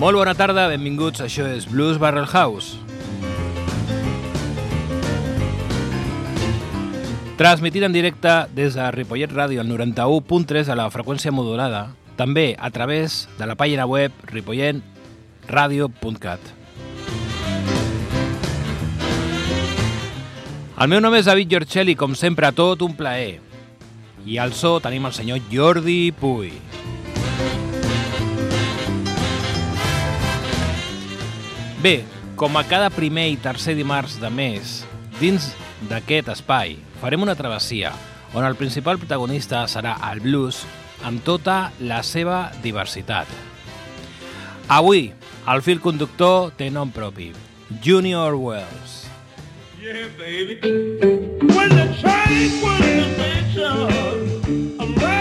Molt bona tarda, benvinguts, això és Blues Barrel House. Transmitint en directe des de Ripollet Ràdio al 91.3 a la freqüència modulada, també a través de la pàgina web ripolletradio.cat. El meu nom és David Giorcelli, com sempre, tot un plaer. I al so tenim el senyor Jordi Puy. Bé, com a cada primer i tercer dimarts de mes, dins d'aquest espai, farem una travessia on el principal protagonista serà el blues amb tota la seva diversitat. Avui, el fil conductor té nom propi, Junior Wells. Yeah, baby. When the train was in station, around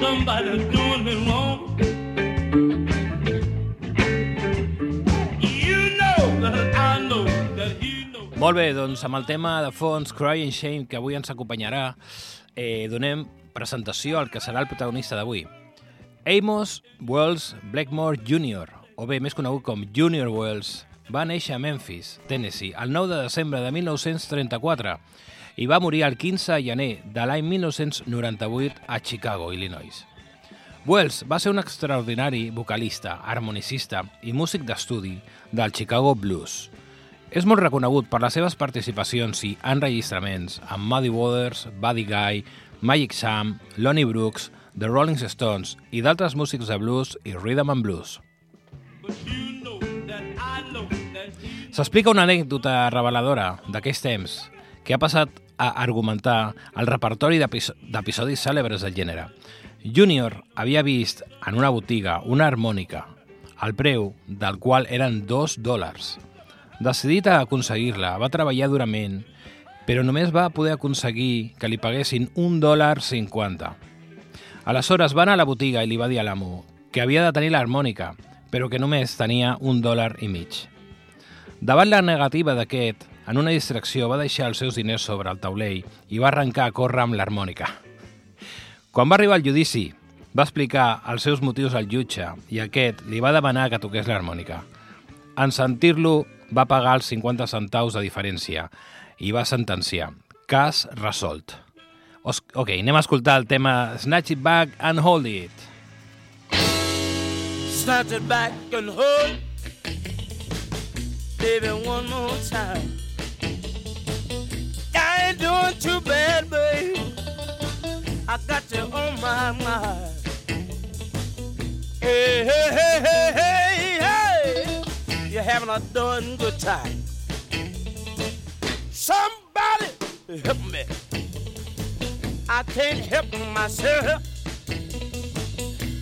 somebody's doing me wrong. Molt bé, doncs amb el tema de fons Crying Shame, que avui ens acompanyarà, eh, donem presentació al que serà el protagonista d'avui. Amos Wells Blackmore Jr., o bé més conegut com Junior Wells, va néixer a Memphis, Tennessee, el 9 de desembre de 1934 i va morir el 15 de gener de l'any 1998 a Chicago, Illinois. Wells va ser un extraordinari vocalista, harmonicista i músic d'estudi del Chicago Blues. És molt reconegut per les seves participacions i enregistraments amb Muddy Waters, Buddy Guy, Magic Sam, Lonnie Brooks, The Rolling Stones i d'altres músics de blues i rhythm and blues. S'explica una anècdota reveladora d'aquells temps que ha passat a argumentar el repertori d'epis- d'episodis cèlebres del gènere. Junior havia vist en una botiga una harmònica, el preu del qual eren dos dòlars. Decidit a aconseguir-la, va treballar durament, però només va poder aconseguir que li paguessin un dòlar cinquanta. Aleshores va anar a la botiga i li va dir a l'amo que havia de tenir l'harmònica, però que només tenia un dòlar i mig. Davant la negativa d'aquest, en una distracció va deixar els seus diners sobre el taulell i va arrencar a córrer amb l'harmònica. Quan va arribar el judici, va explicar els seus motius al jutge i aquest li va demanar que toqués l'harmònica. En sentir-lo, va pagar els 50 centaus de diferència i va sentenciar. Cas resolt. Os ok, anem a escoltar el tema Snatch It Back and Hold It. snatch it back and hold, baby, one more time. Doing too bad, babe. I got you on my mind. Hey, hey, hey, hey, hey, hey. You're having a darn good time. Somebody help me. I can't help myself.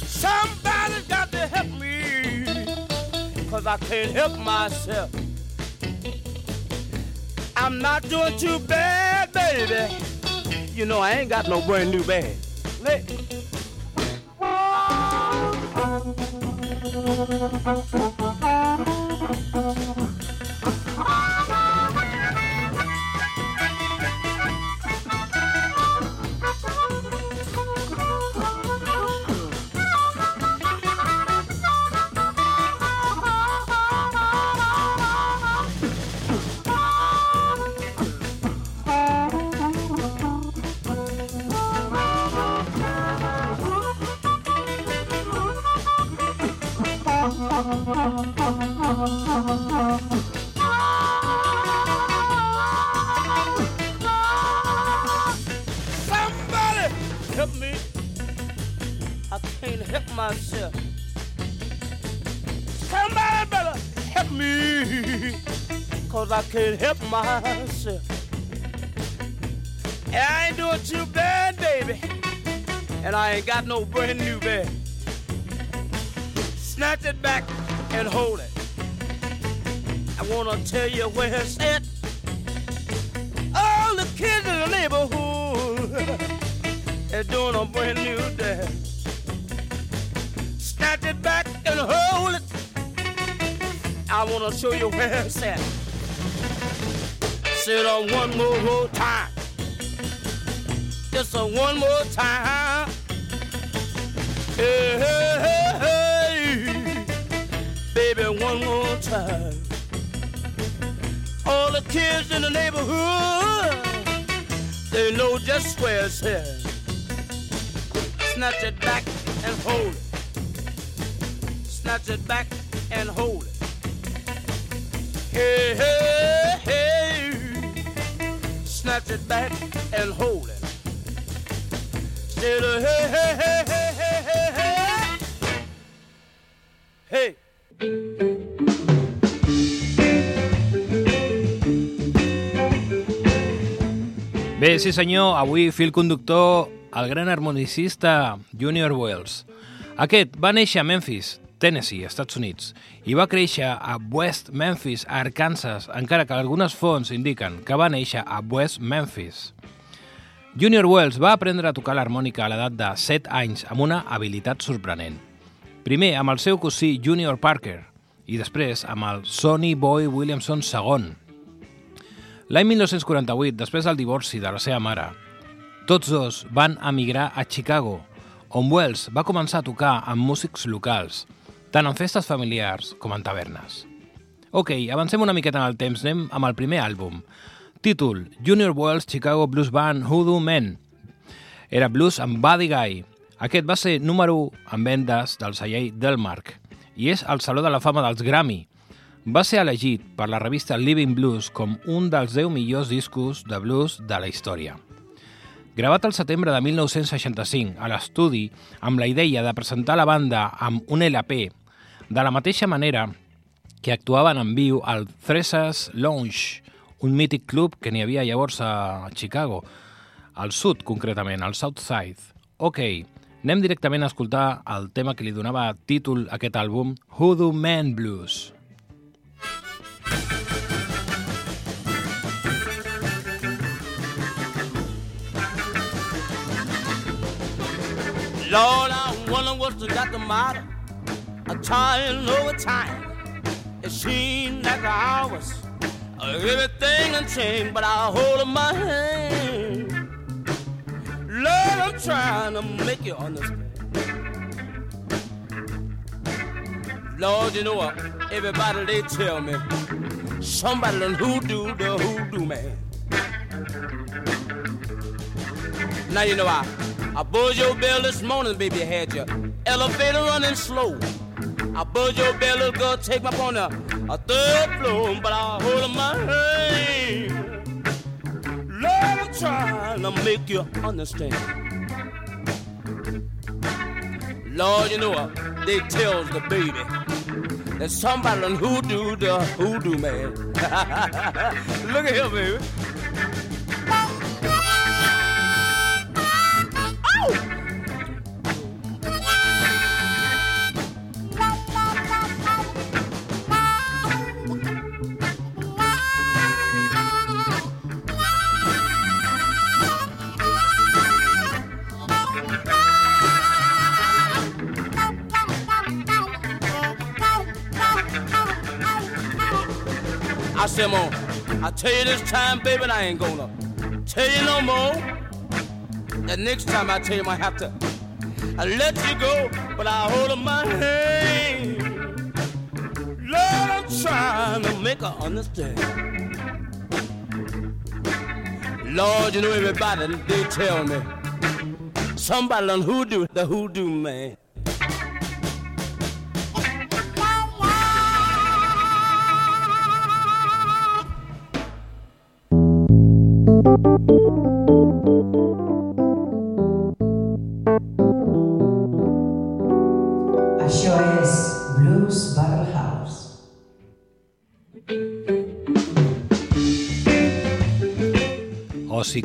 Somebody got to help me, cause I can't help myself. I'm not doing too bad, baby. You know, I ain't got no brand new bag. Somebody help myself. And I ain't doing too bad, baby. And I ain't got no brand new bed. Snatch it back and hold it. I wanna tell you where it's at. All the kids in the neighborhood are doing a brand new dance. Snatch it back and hold it. I wanna show you where it's at. Sit oh, on oh, one more, time. Just a one more time. Hey, hey, hey. Baby, one more time. All the kids in the neighborhood, they know just where it's at. Snatch it back and hold it. Snatch it back and hold it. Hey, hey. Snatch it back and hold it. The hey, hey, hey, hey, hey, hey, hey. Hey. Bé, sí senyor, avui fil conductor el gran harmonicista Junior Wells. Aquest va néixer a Memphis, Tennessee, Estats Units, i va créixer a West Memphis, Arkansas, encara que algunes fonts indiquen que va néixer a West Memphis. Junior Wells va aprendre a tocar l'harmònica a l'edat de 7 anys amb una habilitat sorprenent. Primer amb el seu cosí Junior Parker i després amb el Sonny Boy Williamson II. L'any 1948, després del divorci de la seva mare, tots dos van emigrar a Chicago, on Wells va començar a tocar amb músics locals, tant en festes familiars com en tavernes. Ok, avancem una miqueta en el temps, anem amb el primer àlbum. Títol, Junior Wells Chicago Blues Band Hoodoo Men. Era blues amb Buddy Guy. Aquest va ser número 1 en vendes del celler Delmark i és al Saló de la Fama dels Grammy. Va ser elegit per la revista Living Blues com un dels 10 millors discos de blues de la història. Gravat al setembre de 1965 a l'estudi amb la idea de presentar la banda amb un LP, de la mateixa manera que actuaven en viu al Thresers Lounge, un mític club que n'hi havia llavors a Chicago, al sud concretament, al South Side. Ok, anem directament a escoltar el tema que li donava títol a aquest àlbum, Hoodoo Man Blues. Lord, I wonder what's got the matter. I'm trying over time. It seems like the hours, everything done changed, but I hold in my hand. Lord, I'm trying to make you understand. Lord, you know what? Everybody they tell me somebody done hoodoo the hoodoo man. Now you know I I buzzed your bell this morning, baby. Had your elevator running slow. I buzzed your bell, girl, take me up on a, a third floor, but I hold my hand. Lord, I'm trying to make you understand. Lord, you know what? They tells the baby that somebody done hoodoo the hoodoo man. Look at him, baby. I tell you this time, baby, I ain't gonna tell you no more. The next time I tell you, I have to I let you go, but I hold up my hand. Lord, I'm trying to make her understand. Lord, you know everybody, they tell me. Somebody on hoodoo, the hoodoo man.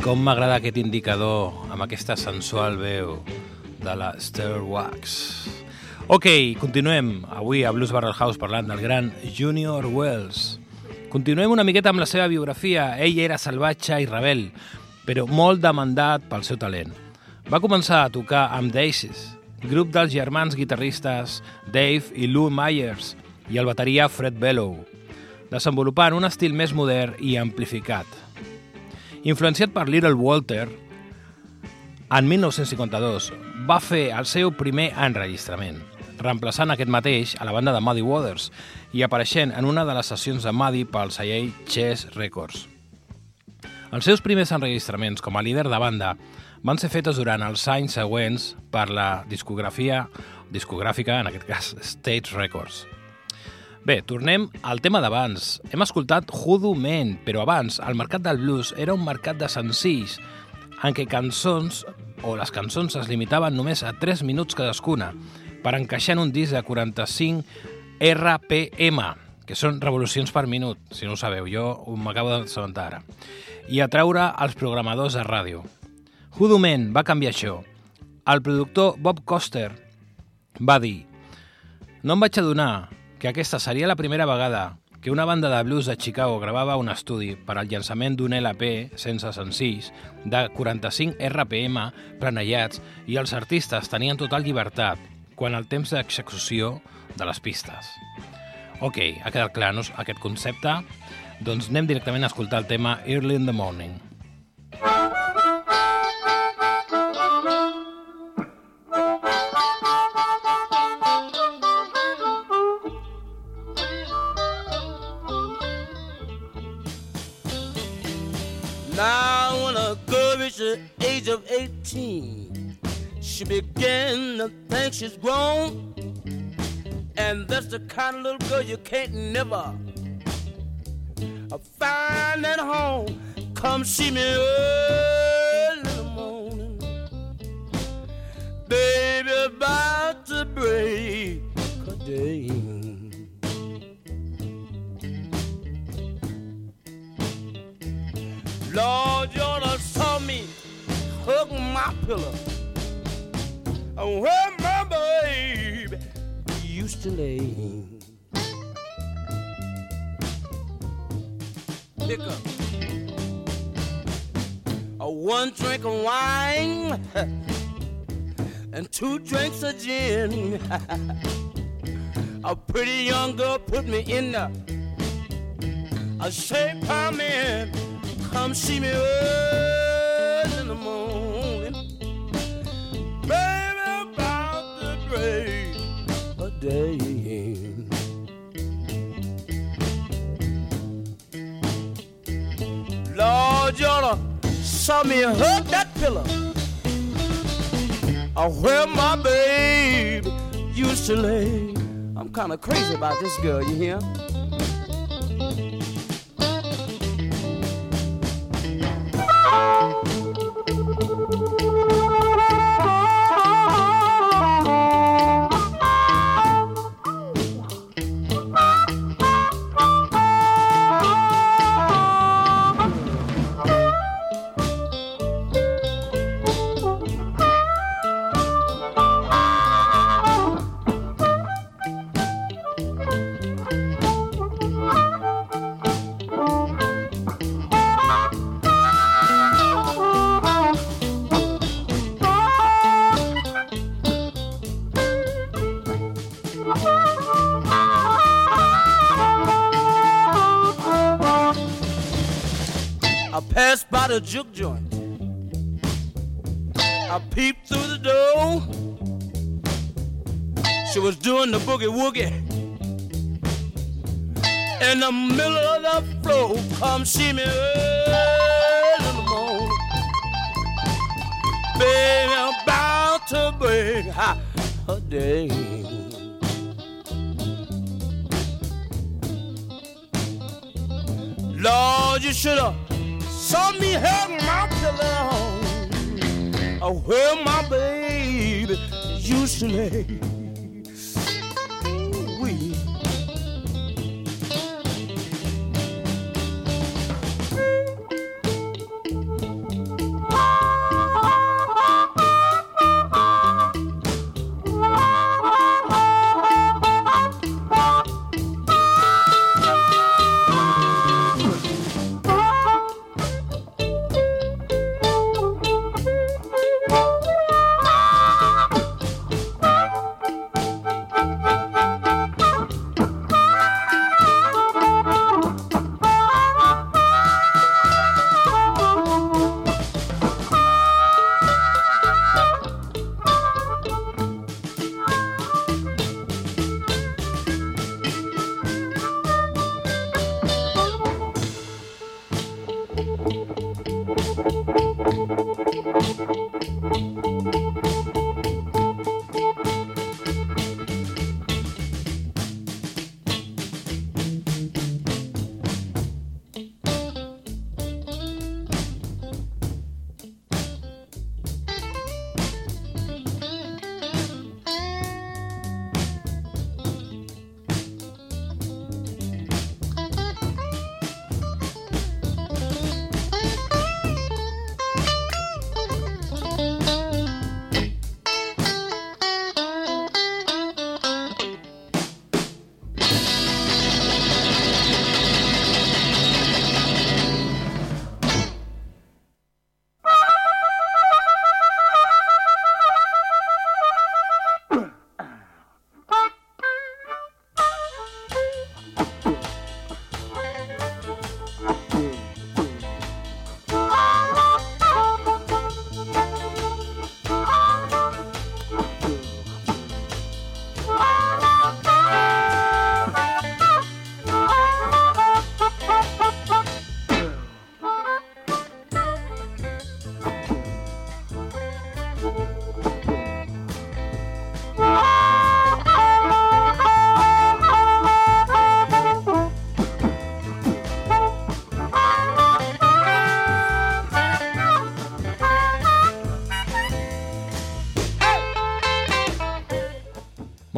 Com m'agrada aquest indicador amb aquesta sensual veu de la Stairwax. Ok, continuem avui a Blues Barrel House parlant del gran Junior Wells. Continuem una miqueta amb la seva biografia. Ell era salvatge i rebel, però molt demandat pel seu talent. Va començar a tocar amb Daisies, grup dels germans guitarristes Dave i Lou Myers i el bateria Fred Bellow, desenvolupant un estil més modern i amplificat. Influenciat per Little Walter, en 1952 va fer el seu primer enregistrament, reemplaçant aquest mateix a la banda de Muddy Waters i apareixent en una de les sessions de Muddy pel celler Chess Records. Els seus primers enregistraments com a líder de banda van ser fetes durant els anys següents per la discografia discogràfica, en aquest cas State Records. Bé, tornem al tema d'abans. Hem escoltat Hoodoo Man, però abans el mercat del blues era un mercat de senzills en què cançons o les cançons es limitaven només a 3 minuts cadascuna per encaixar en un disc de 45 RPM, que són revolucions per minut, si no ho sabeu, jo m'acabo d'assabentar ara, i atraure els programadors de ràdio. Hoodoo Man va canviar això. El productor Bob Coster va dir no em vaig adonar que aquesta seria la primera vegada que una banda de blues de Chicago gravava un estudi per al llançament d'un LP sense senzills de 45 RPM planellats i els artistes tenien total llibertat quan el temps d'execució de les pistes. Ok, ha quedat clar no, aquest concepte? Doncs anem directament a escoltar el tema Early in the Morning. Now the age of 18, she began to think she's grown. And that's the kind of little girl you can't never find at home. Come see me early in the morning. Baby, about to break a day. My pillow. And where my baby used to lay. Pick. A one drink of wine and two drinks of gin. A pretty young girl put me in the I say, come in, come see me early staying. Lord, y'all saw me hug that pillow. Where my babe used to lay. I'm kind of crazy about this girl, you hear? The juke joint. I peeped through the door. She was doing the boogie woogie. In the middle of the floor, come see me early in the morning. Baby, I'm about to ha, a day. Lord, you should have taught me how not to. Uh, where my baby used to lay.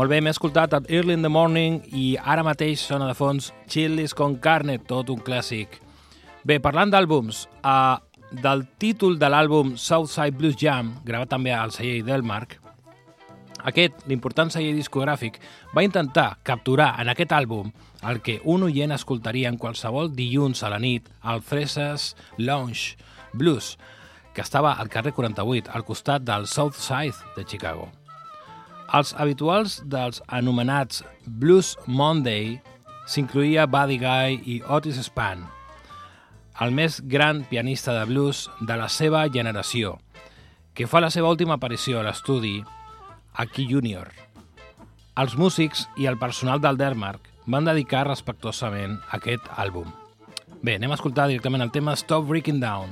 Molt bé, m'he escoltat at Early in the Morning i ara mateix sona de fons Chilis con carne, tot un clàssic. Bé, parlant d'àlbums, uh, del títol de l'àlbum Southside Blues Jam, gravat també al celler Delmark, aquest, l'important celler discogràfic, va intentar capturar en aquest àlbum el que un oient escoltaria en qualsevol dilluns a la nit al Freses Lounge Blues, que estava al carrer 48, al costat del South Side de Chicago. Els habituals dels anomenats Blues Monday s'incluïa Buddy Guy i Otis Spann, el més gran pianista de blues de la seva generació, que fa la seva última aparició a l'estudi aquí Junior. Els músics i el personal del Dermark van dedicar respectuosament aquest àlbum. Bé, anem a escoltar directament el tema Stop Breaking Down.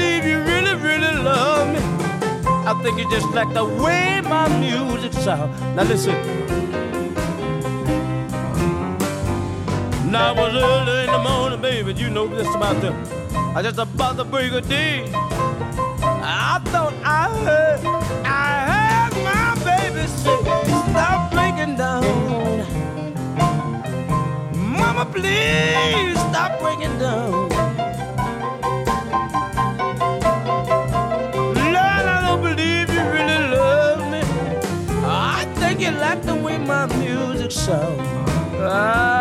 Believe you really, really love me. I think you just like the way my music sounds. Now listen. Now it was early in the morning, baby. You know this about them. I just about to break a day. I thought I heard, I heard my baby say, stop breaking down. Mama, please stop breaking down. so. Ah.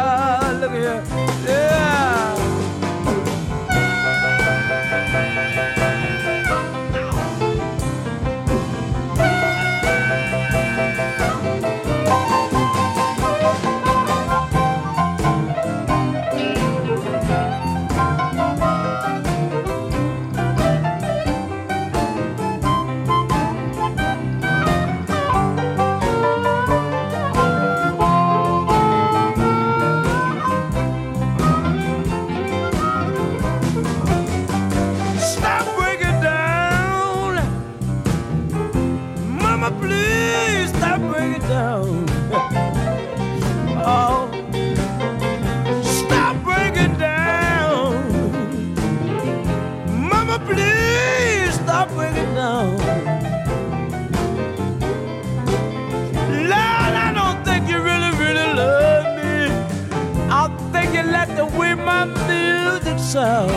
myself.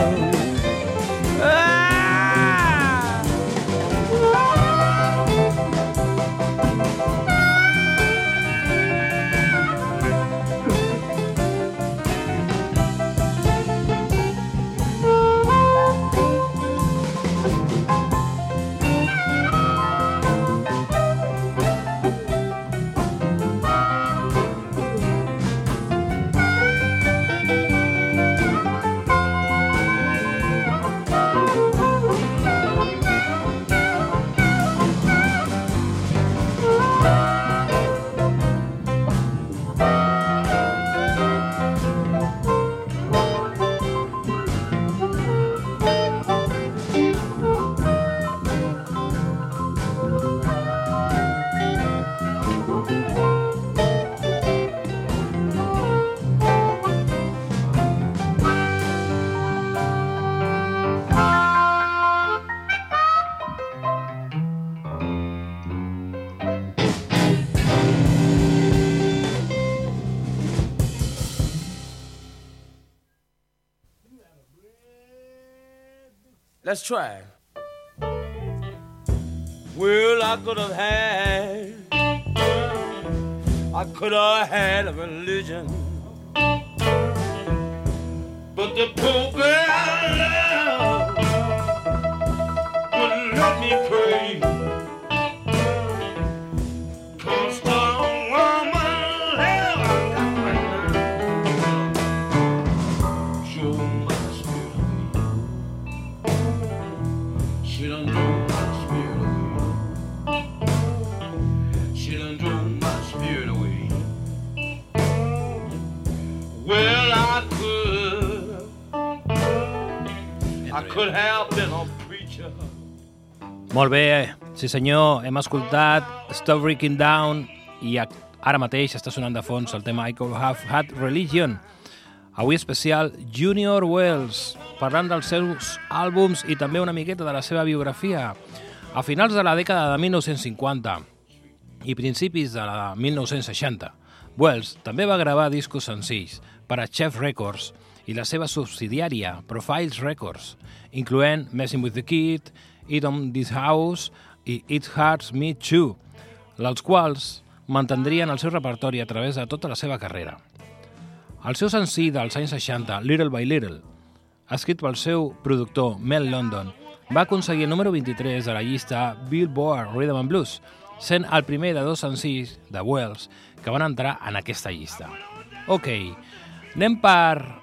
Let's try. Well, I could have had, I could have had a religion, but the Pope love could have been a preacher. Molt bé, sí senyor, hem escoltat Stop Breaking Down i ara mateix està sonant de fons el tema I Could Have Had Religion. Avui especial Junior Wells, parlant dels seus àlbums i també una miqueta de la seva biografia. A finals de la dècada de 1950 i principis de la de 1960, Wells també va gravar discos senzills per a Chef Records i la seva subsidiària Profiles Records, incloent Messing with the Kid, Eat on This House i It Hurts Me Too, els quals mantindrien el seu repertori a través de tota la seva carrera. El seu senzill dels anys 60, Little by Little, escrit pel seu productor Mel London, va aconseguir el número 23 de la llista Billboard Rhythm and Blues, sent el primer de dos senzills de Wells que van entrar en aquesta llista. Ok, anem per...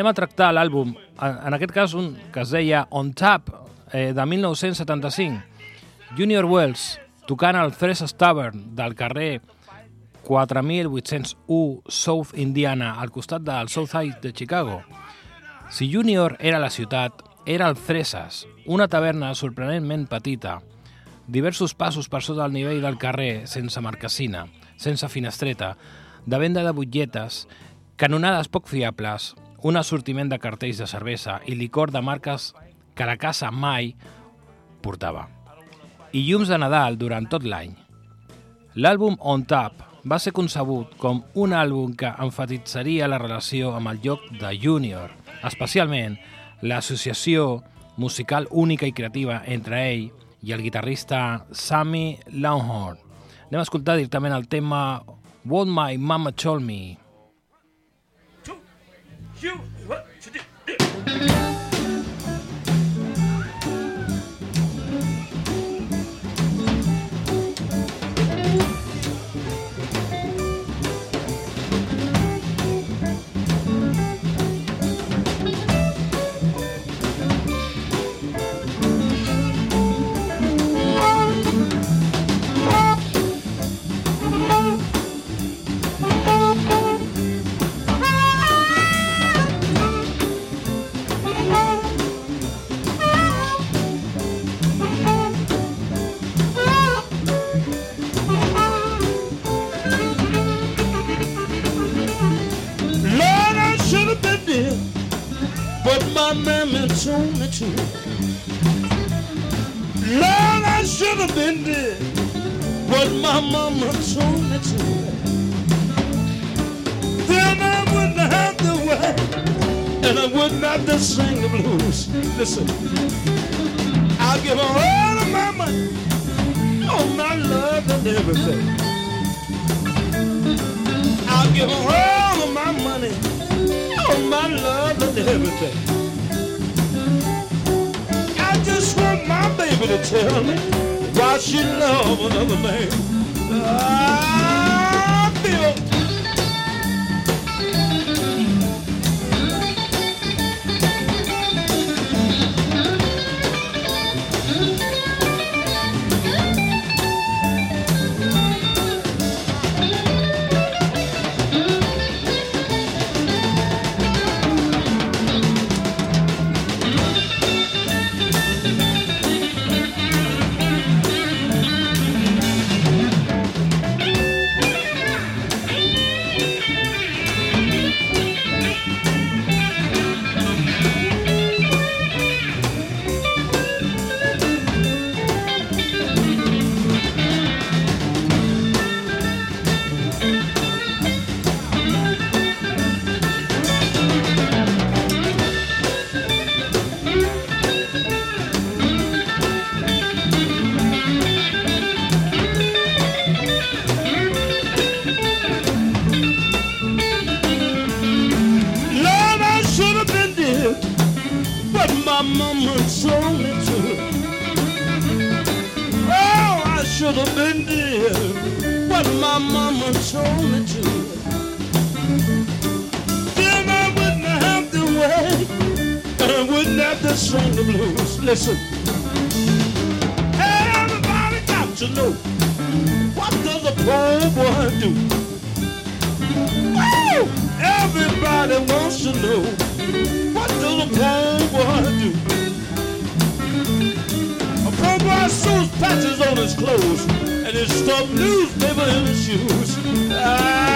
Anem a tractar l'àlbum, en, aquest cas un que es deia On Tap, eh, de 1975. Junior Wells tocant al Fresh Tavern del carrer 4801 South Indiana, al costat del Southside de Chicago. Si Junior era la ciutat, era el Freses, una taverna sorprenentment petita, diversos passos per sota del nivell del carrer, sense marcassina, sense finestreta, de venda de butlletes, canonades poc fiables, un assortiment de cartells de cervesa i licor de marques que la casa mai portava. I llums de Nadal durant tot l'any. L'àlbum On Tap va ser concebut com un àlbum que enfatitzaria la relació amb el lloc de Junior, especialment l'associació musical única i creativa entre ell i el guitarrista Sammy Longhorn. Anem a escoltar directament el tema What My Mama Told Me. You, what to do? My mammy told me to. Lord, I should have been there, but my mama told me to. Then I wouldn't have to work, and I wouldn't have to sing the blues. Listen, I'll give all of my money, all my love and everything. I'll give all of my money, all my love and everything. My baby to tell me why she love another man. I to know what does a poor boy do? Woo! Everybody wants to know what does a poor boy do? A poor boy sews patches on his clothes and his stuffed newspaper in his shoes. Ah.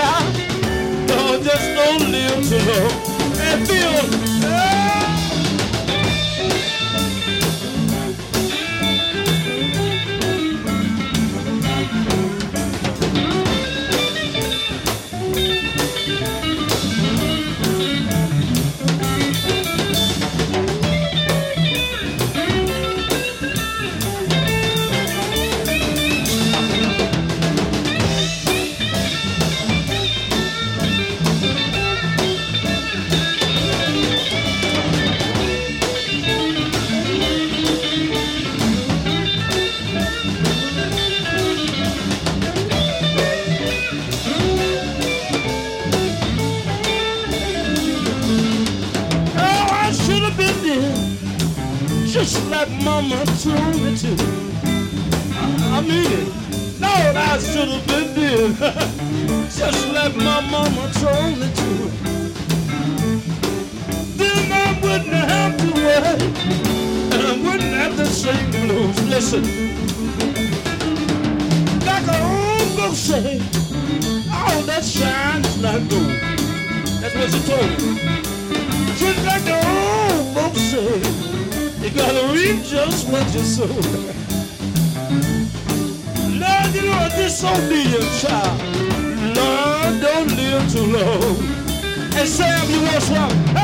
Child, Lord, just don't live to love and feel. Mama told me to. I mean it. Lord, I should have been there, just like my Mama told me to. Then I wouldn't have to worry, and I wouldn't have to sing blues. Listen, like an old book say, all that shines not gold. That's what she told me. Just like the old folks say, gotta reap just what you sow. Lord, you know a disobedient child. Lord, don't live too long. And Sam, you want some?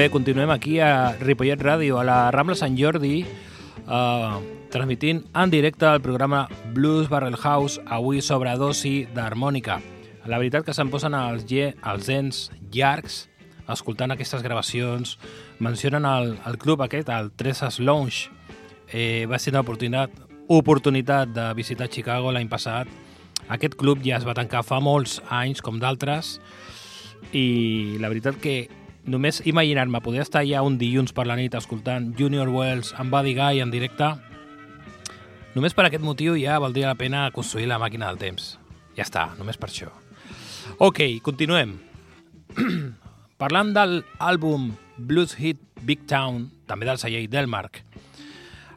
Bé, continuem aquí a Ripollet Ràdio, a la Rambla Sant Jordi, eh, transmitint en directe el programa Blues Barrel House, avui sobre dosi d'harmònica. La veritat que se'n posen els, ge, els ens llargs escoltant aquestes gravacions. Mencionen el, el club aquest, el Tresas Lounge. Eh, va ser una oportunitat, oportunitat de visitar Chicago l'any passat. Aquest club ja es va tancar fa molts anys, com d'altres, i la veritat que només imaginar-me poder estar allà un dilluns per la nit escoltant Junior Wells amb Buddy Guy en directe només per aquest motiu ja valdria la pena construir la màquina del temps. Ja està, només per això. Ok, continuem. Parlant de l'àlbum Blues Hit Big Town també del celler Delmark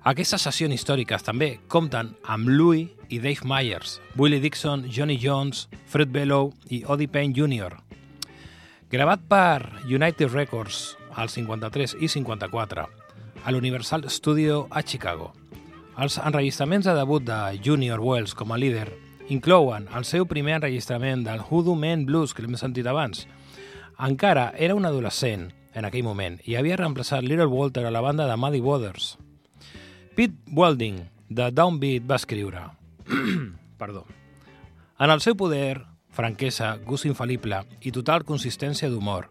aquestes sessions històriques també compten amb Louis i Dave Myers, Willie Dixon, Johnny Jones, Fred Bellow i Oddie Payne Jr., Gravat per United Records al 53 i 54 a l'Universal Studio a Chicago. Els enregistraments de debut de Junior Wells com a líder inclouen el seu primer enregistrament del Hoodoo Man Blues, que l'hem sentit abans. Encara era un adolescent en aquell moment i havia reemplaçat Little Walter a la banda de Muddy Waters. Pete Welding, de Downbeat, va escriure Perdó. En el seu poder, franquesa, gust infal·lible i total consistència d'humor,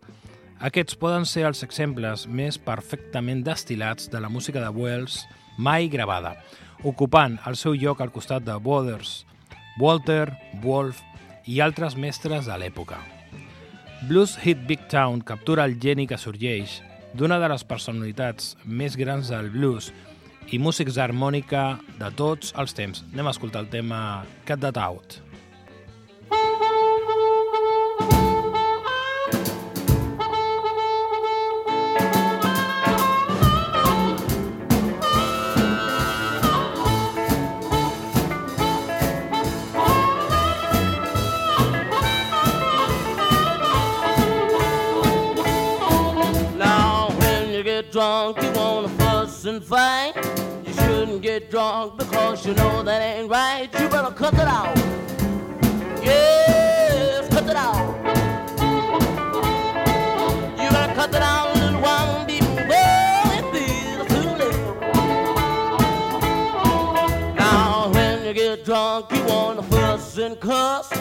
aquests poden ser els exemples més perfectament destilats de la música de Wells mai gravada, ocupant el seu lloc al costat de Waters, Walter, Wolf i altres mestres de l'època. Blues Hit Big Town captura el geni que sorgeix d'una de les personalitats més grans del blues i músics d'harmònica de tots els temps. Anem a escoltar el tema Cut That Out. Drunk you know that ain't right. You better cut it out. Yes, cut it out. You better cut it out, little one, before it feels too late. Now, when you get drunk, you wanna fuss and cuss.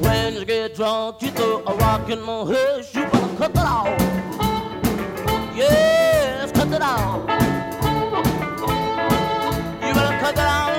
When you get drunk, you throw a rock in my head. You better cut it out. Yes, cut it out. You better cut it out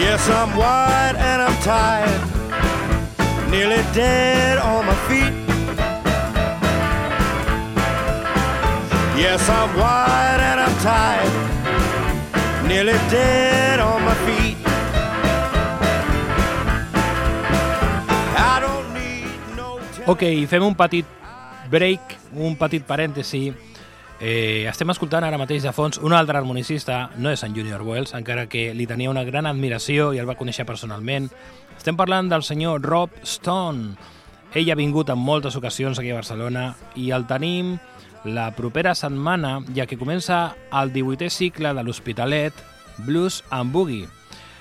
Yes, I'm wide and I'm tired, nearly dead on my feet. Yes, I'm wide and I'm tired, nearly dead on my feet. I don't need no Ok, fem un petit break, un petit parèntesi. Eh, estem escoltant ara mateix de fons un altre harmonicista, no és en Junior Wells, encara que li tenia una gran admiració i el va conèixer personalment. Estem parlant del senyor Rob Stone. Ell ha vingut en moltes ocasions aquí a Barcelona i el tenim la propera setmana, ja que comença el 18è cicle de l'Hospitalet Blues and Boogie.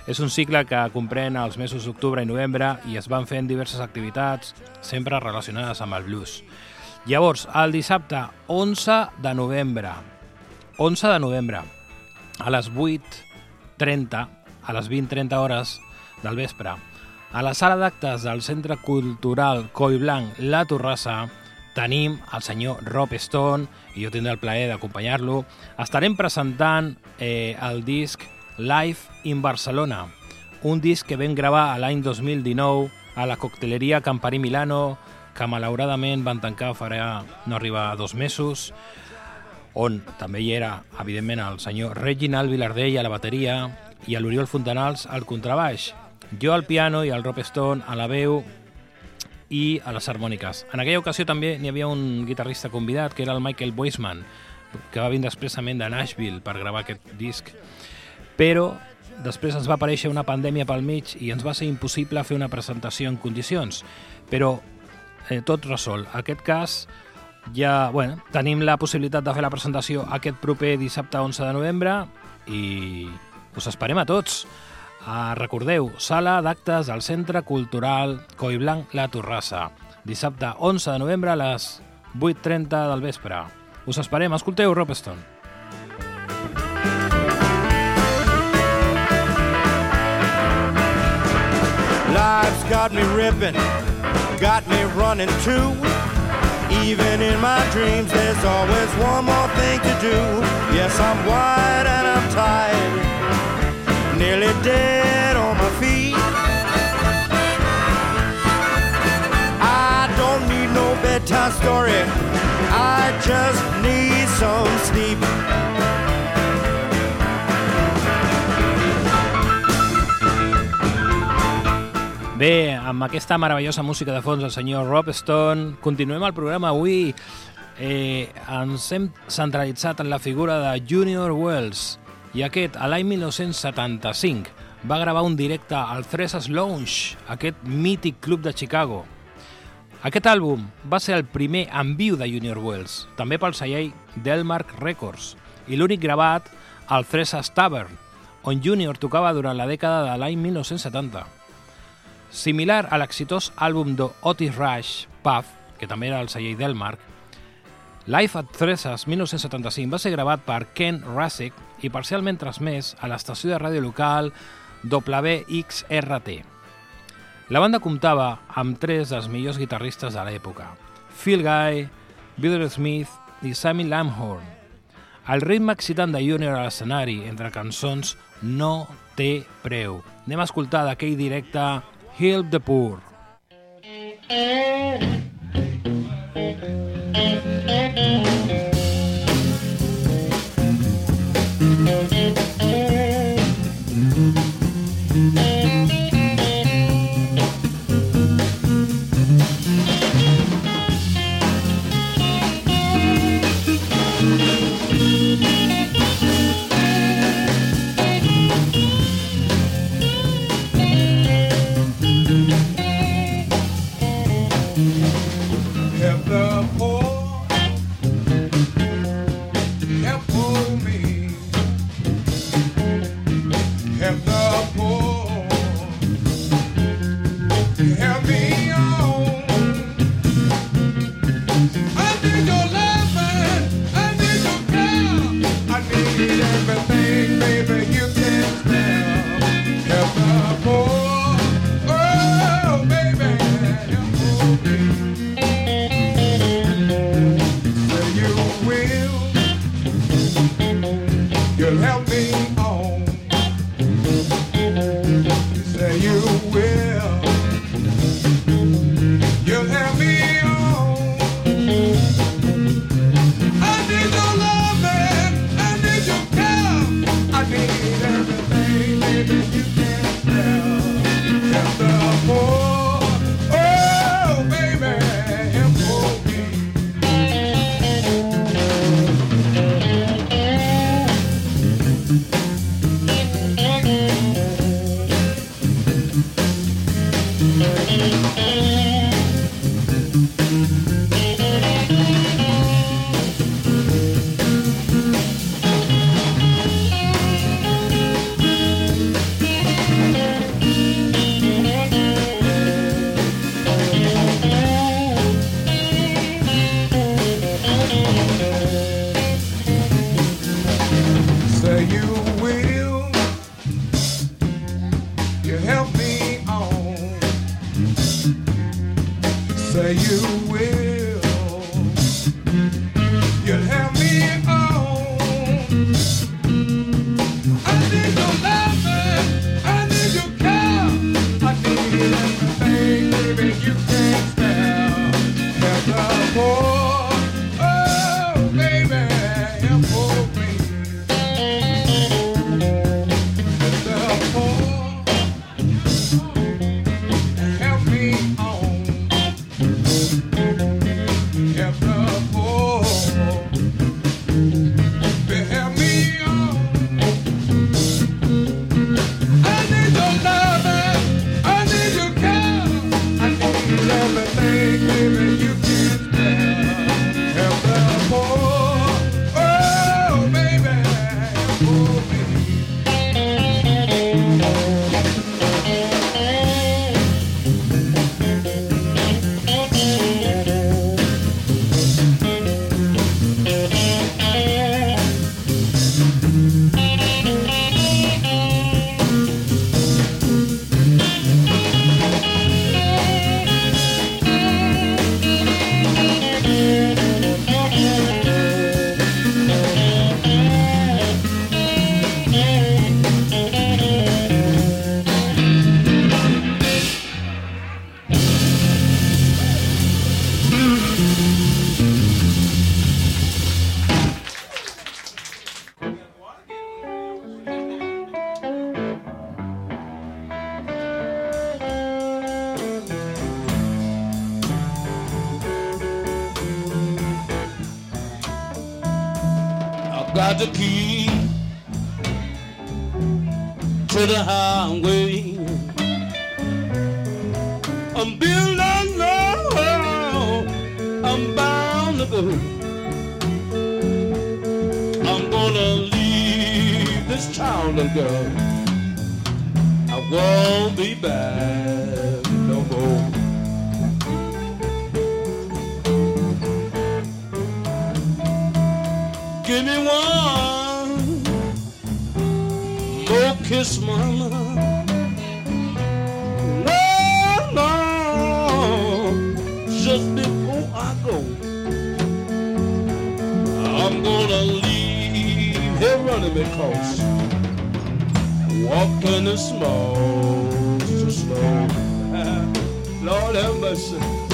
És un cicle que comprèn els mesos d'octubre i novembre i es van fent diverses activitats, sempre relacionades amb el blues. Llavors, el dissabte 11 de novembre, 11 de novembre, a les 8.30, a les 20.30 hores del vespre, a la sala d'actes del Centre Cultural Coi Blanc La Torrassa, tenim el senyor Rob Stone, i jo tindré el plaer d'acompanyar-lo. Estarem presentant eh, el disc Live in Barcelona, un disc que vam gravar l'any 2019 a la cocteleria Campari Milano, que malauradament van tancar farà no arriba a dos mesos, on també hi era, evidentment, el senyor Reginald Vilardell a la bateria i l'Oriol Fontanals al contrabaix, jo al piano i el Rob Stone a la veu i a les harmòniques. En aquella ocasió també n'hi havia un guitarrista convidat, que era el Michael Boisman, que va vindre expressament de Nashville per gravar aquest disc. Però després ens va aparèixer una pandèmia pel mig i ens va ser impossible fer una presentació en condicions. Però eh, tot resol. Aquest cas ja, bueno, tenim la possibilitat de fer la presentació aquest proper dissabte 11 de novembre i us esperem a tots. Uh, recordeu, sala d'actes al Centre Cultural Coiblanc La Torrassa. Dissabte 11 de novembre a les 8.30 del vespre. Us esperem, escolteu Ropeston. Life's got me ripping, got me running too. Even in my dreams, there's always one more thing to do. Yes, I'm wide and I'm tired, nearly dead on my feet. I don't need no bedtime story, I just need some sleep. Bé, amb aquesta meravellosa música de fons del senyor Rob Stone, continuem el programa avui. Eh, ens hem centralitzat en la figura de Junior Wells i aquest, a l'any 1975, va gravar un directe al Thresas Lounge, aquest mític club de Chicago. Aquest àlbum va ser el primer en viu de Junior Wells, també pel celler Delmark Records, i l'únic gravat al Thresas Tavern, on Junior tocava durant la dècada de l'any 1970. Similar a l'exitós àlbum d'Otis Rush, Puff, que també era el celler Delmark, Live at Thresas 1975 va ser gravat per Ken Rasek i parcialment transmès a l'estació de ràdio local WXRT. La banda comptava amb tres dels millors guitarristes de l'època, Phil Guy, Bill Smith i Sammy Lamhorn. El ritme excitant de Junior a l'escenari entre cançons no té preu. Anem a escoltar d'aquell directe Help the Poor. I'm gonna leave here running because walking is small, so slow. Lord have mercy.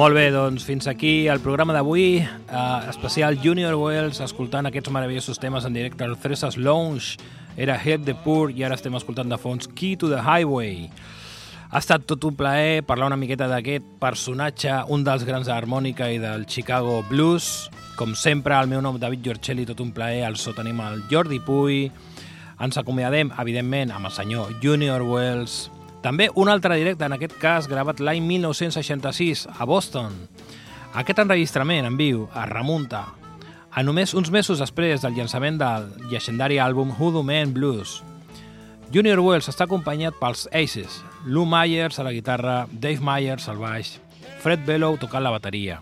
Molt bé, doncs fins aquí el programa d'avui, eh, especial Junior Wells, escoltant aquests meravellosos temes en directe al Fresas Lounge. Era Head the Poor i ara estem escoltant de fons Key to the Highway. Ha estat tot un plaer parlar una miqueta d'aquest personatge, un dels grans de l'harmònica i del Chicago Blues. Com sempre, el meu nom David Giorcelli, tot un plaer. Al so tenim el Jordi Puy. Ens acomiadem, evidentment, amb el senyor Junior Wells. També un altre directe, en aquest cas gravat l'any 1966 a Boston. Aquest enregistrament en viu es remunta a només uns mesos després del llançament del llegendari àlbum Hoodoo Man Blues. Junior Wells està acompanyat pels Aces, Lou Myers a la guitarra, Dave Myers al baix, Fred Bellow tocant la bateria.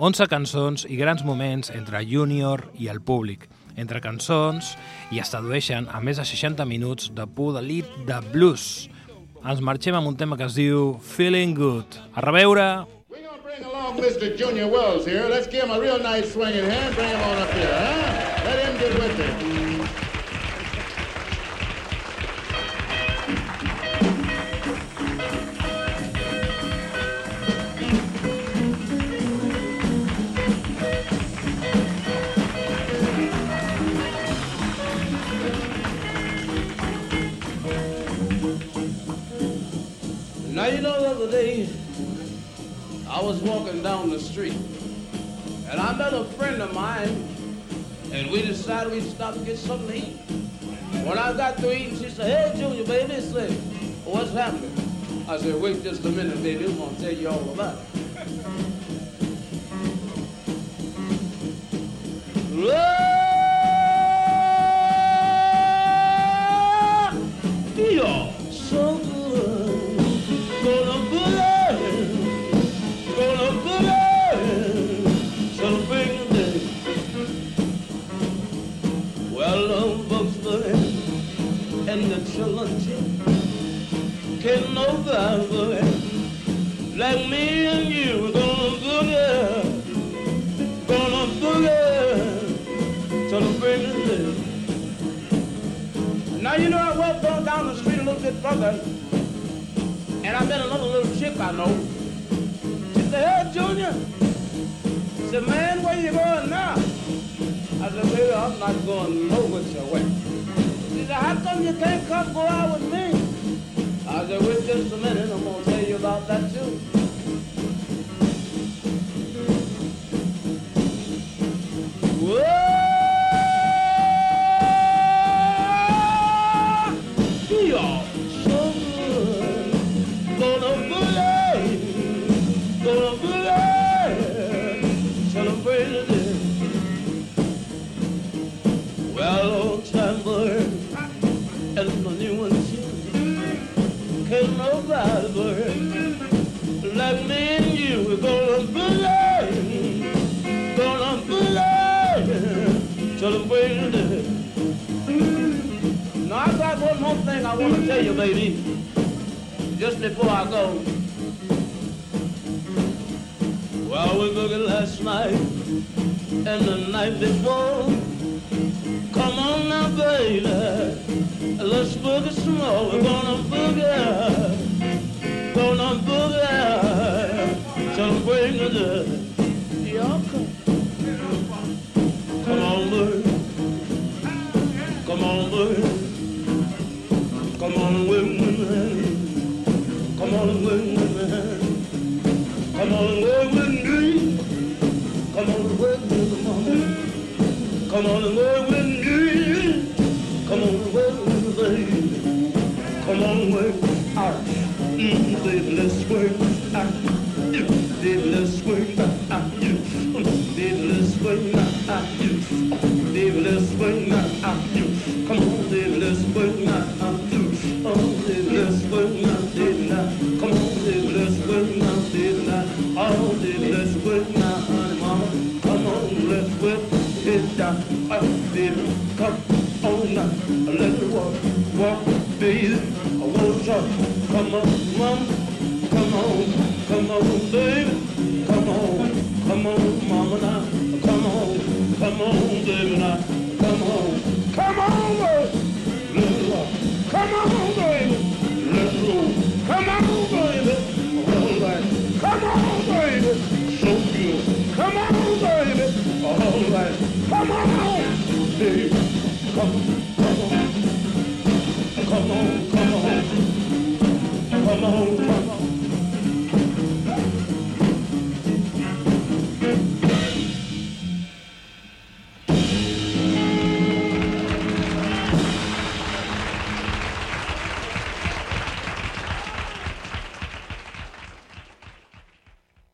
11 cançons i grans moments entre Junior i el públic, entre cançons i es tradueixen a més de 60 minuts de pur delit de blues. Ens marxem amb un tema que es diu Feeling Good. A reveure! We're gonna bring along Mr. Junior Wells here. Let's give him a real nice swinging hand. Bring him on up here, huh? Let him get with it. Other day I was walking down the street and I met a friend of mine and we decided we'd stop and get something to eat. When I got through eating, she said, Hey Junior, baby, said, what's happening? I said, wait just a minute, baby, I'm gonna tell you all about it. Lord, you're children can nobody like me and you. Gonna boogie, gonna boogie till the break of day. Now you know I walked on down the street a little bit further. And I met another little chick I know. She said, hey, Junior. I said, man, where you going now? I said, baby, I'm not going nowhere said, how come you can't come go out with me? I said, wait just a minute, I'm going to tell you about that too. I want to tell you, baby, just before I go. Well, I was looking last night and the night before. Come on now, baby, let's boogie some more. We're gonna boogie, gonna boogie, till the day.